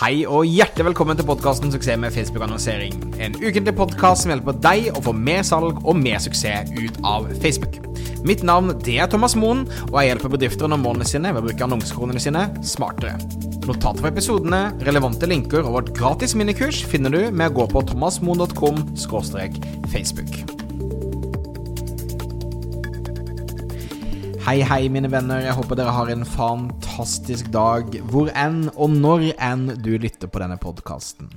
Hei og hjertelig velkommen til podkasten Suksess med Facebook-annonsering. En ukentlig podkast som hjelper deg å få mer salg og mer suksess ut av Facebook. Mitt navn det er Thomas Moen, og jeg hjelper bedrifter nå målene sine ved å bruke annonsekronene sine smartere. Notater for episodene, relevante linker og vårt gratis minikurs finner du med å gå på thomasmoen.com facebook. Hei, hei, mine venner. Jeg håper dere har en fantastisk dag hvor enn og når enn du lytter på denne podkasten.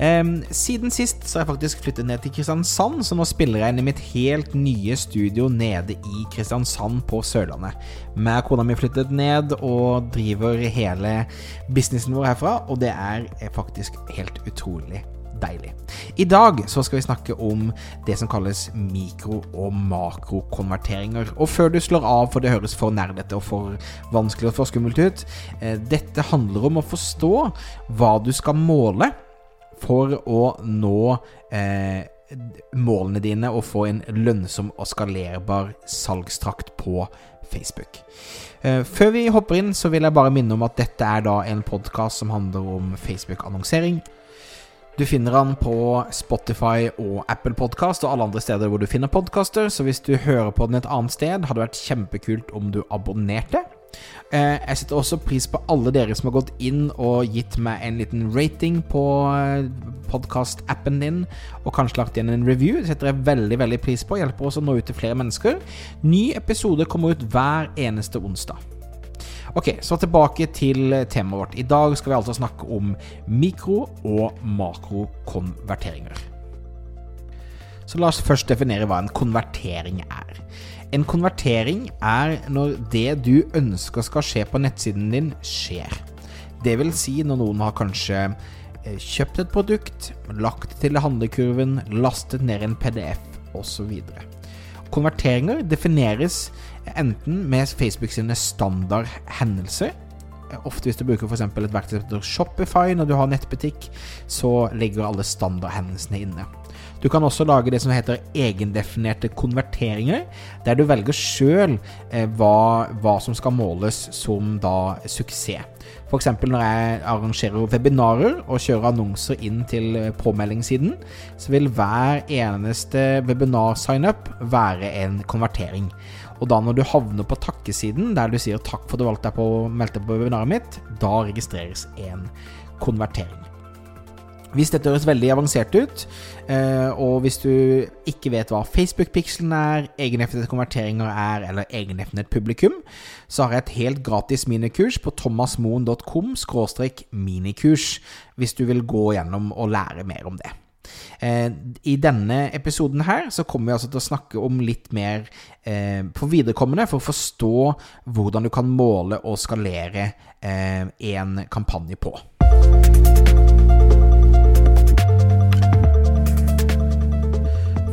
Um, siden sist så har jeg faktisk flyttet ned til Kristiansand, så nå spiller jeg inn i mitt helt nye studio nede i Kristiansand på Sørlandet. Og kona mi flyttet ned og driver hele businessen vår herfra, og det er faktisk helt utrolig deilig. I dag så skal vi snakke om det som kalles mikro- og makrokonverteringer. Og før du slår av, for det høres for nerdete og for vanskelig og for skummelt ut, eh, dette handler om å forstå hva du skal måle for å nå eh, målene dine og få en lønnsom og skalerbar salgstrakt på Facebook. Uh, før vi hopper inn, så vil jeg bare minne om at dette er da en podkast som handler om Facebook-annonsering. Du finner han på Spotify og Apple Podkast og alle andre steder hvor du finner podkaster, så hvis du hører på den et annet sted, hadde det vært kjempekult om du abonnerte. Eh, jeg setter også pris på alle dere som har gått inn og gitt meg en liten rating på eh, podkast-appen din, og kanskje lagt igjen en review. Det setter jeg veldig veldig pris på. Hjelper oss å nå ut til flere mennesker. Ny episode kommer ut hver eneste onsdag. Ok, så tilbake til temaet vårt. I dag skal vi altså snakke om mikro- og makrokonverteringer. Så la oss først definere hva en konvertering er. En konvertering er når det du ønsker skal skje på nettsiden din, skjer. Det vil si når noen har kanskje eh, kjøpt et produkt, lagt det til handlekurven, lastet ned en PDF osv. Konverteringer defineres enten med Facebook sine standardhendelser. Ofte hvis du bruker f.eks. et verktøy som Shopify når du har nettbutikk, så ligger alle standardhendelsene inne. Du kan også lage det som heter egendefinerte konverteringer, der du velger sjøl eh, hva, hva, som skal måles som da suksess. F.eks. når jeg arrangerer webinarer og kjører annonser inn til påmeldingssiden, så vil hver eneste webinar-signup være en konvertering. Og da når du havner på takkesiden, der du sier 'takk for at du valgte deg på å melde deg på webinaret mitt', da registreres en konvertering. Hvis dette høres veldig avansert ut, eh, og hvis du ikke vet hva Facebook-pikselen er, egendefinerte konverteringer er, eller egendefinert publikum, så har jeg et helt gratis minikurs på thomasmoen.com minikurs, hvis du vil gå gjennom og lære mer om det. Eh, I denne episoden her så kommer vi altså til å snakke om litt mer eh, på viderekommende for å forstå hvordan du kan måle og skalere en kampanje på.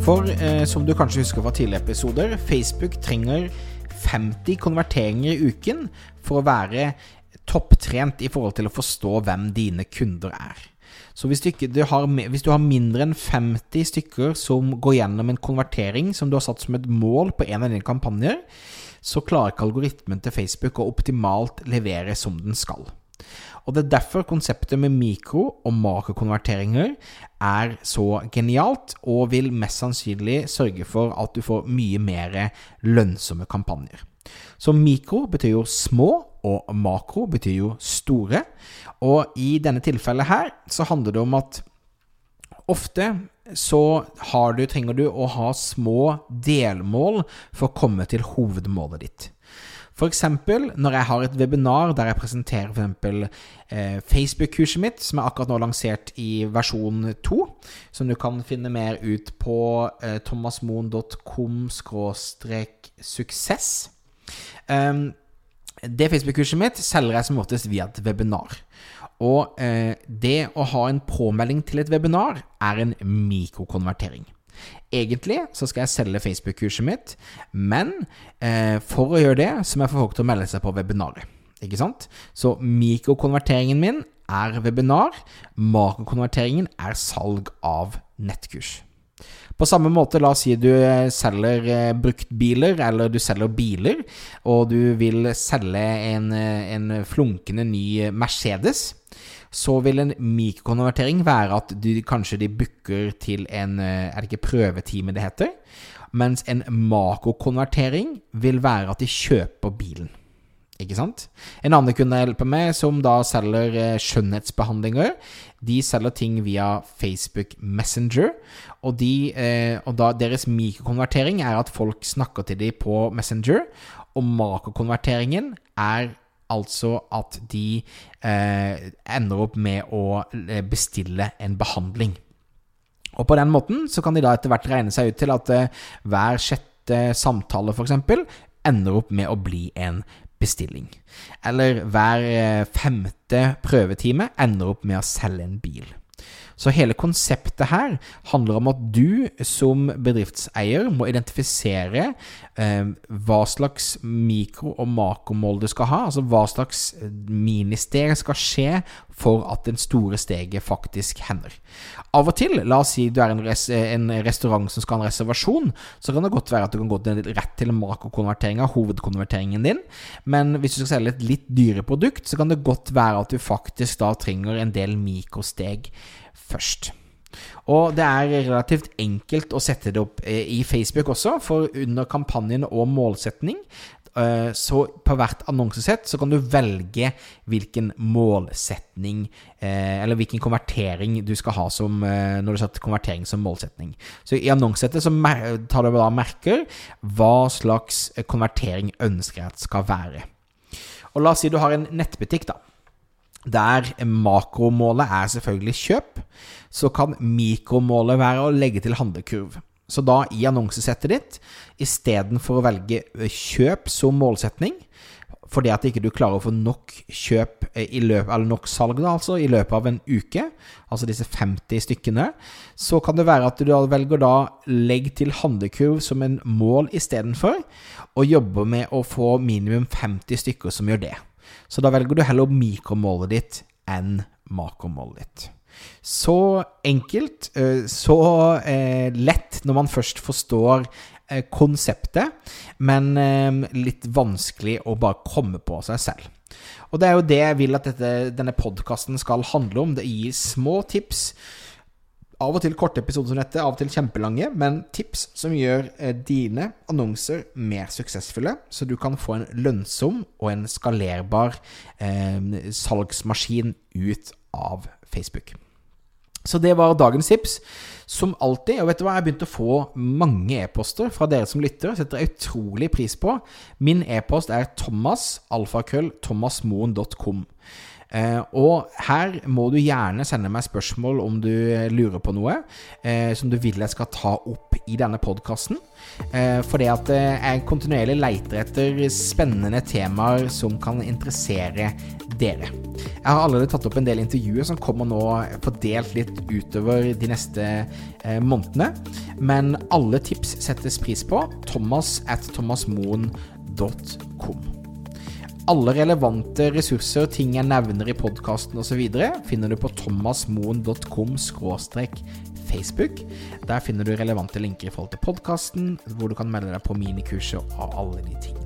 For eh, som du kanskje husker fra tidligere episoder, Facebook trenger 50 konverteringer i uken for å være topptrent i forhold til å forstå hvem dine kunder er. Så hvis du, du har, hvis du, har, mindre enn 50 stykker som går gjennom en konvertering som du har satt som et mål på en av dine kampanjer, så klarer ikke algoritmen til Facebook å optimalt levere som den skal. Og Det er derfor konseptet med mikro- og makrokonverteringer er så genialt, og vil mest sannsynlig sørge for at du får mye mer lønnsomme kampanjer. Så mikro betyr jo små, og makro betyr jo store. Og i denne tilfellet her så handler det om at ofte så du, trenger du å ha små delmål for å komme til hovedmålet ditt. F.eks. når jeg har et webinar der jeg presenterer f.eks. Eh, Facebook-kurset mitt, som er akkurat nå lansert i versjon 2, som du kan finne mer ut på eh, thomasmoen.com suksess. Um, det Facebook-kurset mitt selger jeg som oftest via et webinar. Og eh, det å ha en påmelding til et webinar er en mikrokonvertering. Egentlig så skal jeg selge Facebook-kurset mitt, men eh, for å gjøre det, så må jeg få folk til å melde seg på webinaret. Ikke sant? Så mikrokonverteringen min er webinar. Makrokonverteringen er salg av nettkurs. På samme måte, la oss si du eh, selger eh, bruktbiler, eller du selger biler, og du vil selge en, eh, en flunkende ny Mercedes. Så vil en mikrokonvertering være at du, kanskje de booker til en eh, Er det ikke prøvetime det heter? Mens en makrokonvertering vil være at de kjøper bilen. Ikke sant? En annen kunde jeg hjelper med, som da selger eh, skjønnhetsbehandlinger, de selger ting via Facebook Messenger. Og, de, eh, og deres mikrokonvertering er at folk snakker til dem på Messenger. Og makrokonverteringen er altså at de eh, ender opp med å eh, bestille en behandling. Og på den måten så kan de da etter hvert regne seg ut til at eh, hver sjette samtale, f.eks., ender opp med å bli en bestilling. Eller hver eh, femte prøvetime ender opp med å selge en bil. Så hele konseptet her handler om at du som bedriftseier må identifisere eh, hva slags mikro- og makromål du skal ha. Altså hva slags ministeg skal skje for at den store steget faktisk hender. Av og til, la oss si du er en, res en restaurant som skal ha en reservasjon, så kan det godt være at du kan gå til rett til makrokonverteringa, hovedkonverteringen din. Men hvis du skal selge et litt dyre produkt, så kan det godt være at du faktisk da trenger en del mikrosteg først. Og det er relativt enkelt å sette det opp eh, i Facebook også, for under kampanjen og målsetning eh, så på hvert annonsesett så kan du velge hvilken målsetning eh, Eller hvilken konvertering du skal ha som når du setter konvertering som målsetning. Så i annonsesettet så tar du da merker hva slags konvertering ønsker jeg at skal være. Og la oss si du har en nettbutikk, da der makromålet er selvfølgelig kjøp, så kan mikromålet være å legge til handlekurv. Så da i annonsesettet ditt, istedenfor å velge kjøp som målsetning, fordi at ikke du klarer å få nok kjøp i løpet, eller nok salg da, altså, i løpet av en uke, altså disse 50 stykkene, så kan det være at du da velger da legg til handlekurv som en mål istedenfor, og jobber med å få minimum 50 stykker som gjør det. Så da velger du heller mikromålet ditt enn makromålet ditt. Så enkelt, eh, så eh, lett når man først forstår eh, konseptet, men litt vanskelig å bare komme på seg selv. Og det er jo det jeg vil at dette, denne podkasten skal handle om. Det gir små tips av og til korte episoder som dette, av og til kjempelange, men tips som gjør eh, dine annonser mer suksessfulle, så du kan få en lønnsom og en skalerbar eh, salgsmaskin ut av Facebook. Så det var dagens tips. Som alltid, og vet du hva, jeg begynte å få mange e-poster fra dere som lytter. Setter jeg utrolig pris på. Min e-post er thomas, alfakrøll, thomasmoen.com. Eh, og her må du gjerne sende meg spørsmål om du lurer på noe eh, som du vil jeg skal ta opp i denne podkasten. Eh, fordi at jeg kontinuerlig leiter etter spennende temaer som kan interessere dere. Jeg har allerede tatt opp en del intervjuer som kommer nå fordelt litt utover de neste månedene. Men alle tips settes pris på. Thomas at thomasmoen.com. Alle relevante ressurser, og ting jeg nevner i podkasten osv., finner du på thomasmoen.com Facebook. Der finner du relevante linker i forhold til podkasten, hvor du kan melde deg på minikurset og alle de tingene.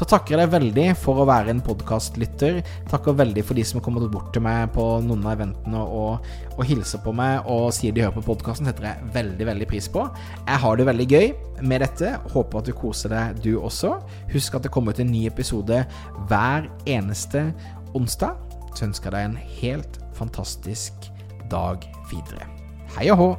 Så takker jeg deg veldig for å være en podkastlytter. Takker veldig for de som har kommet bort til meg på noen av eventene og, og hilser på meg og sier de hører på podkasten. setter jeg veldig, veldig pris på. Jeg har det veldig gøy med dette. Håper at du koser deg, du også. Husk at det kommer ut en ny episode hver eneste onsdag. Så ønsker jeg deg en helt fantastisk dag videre. Hei og hå!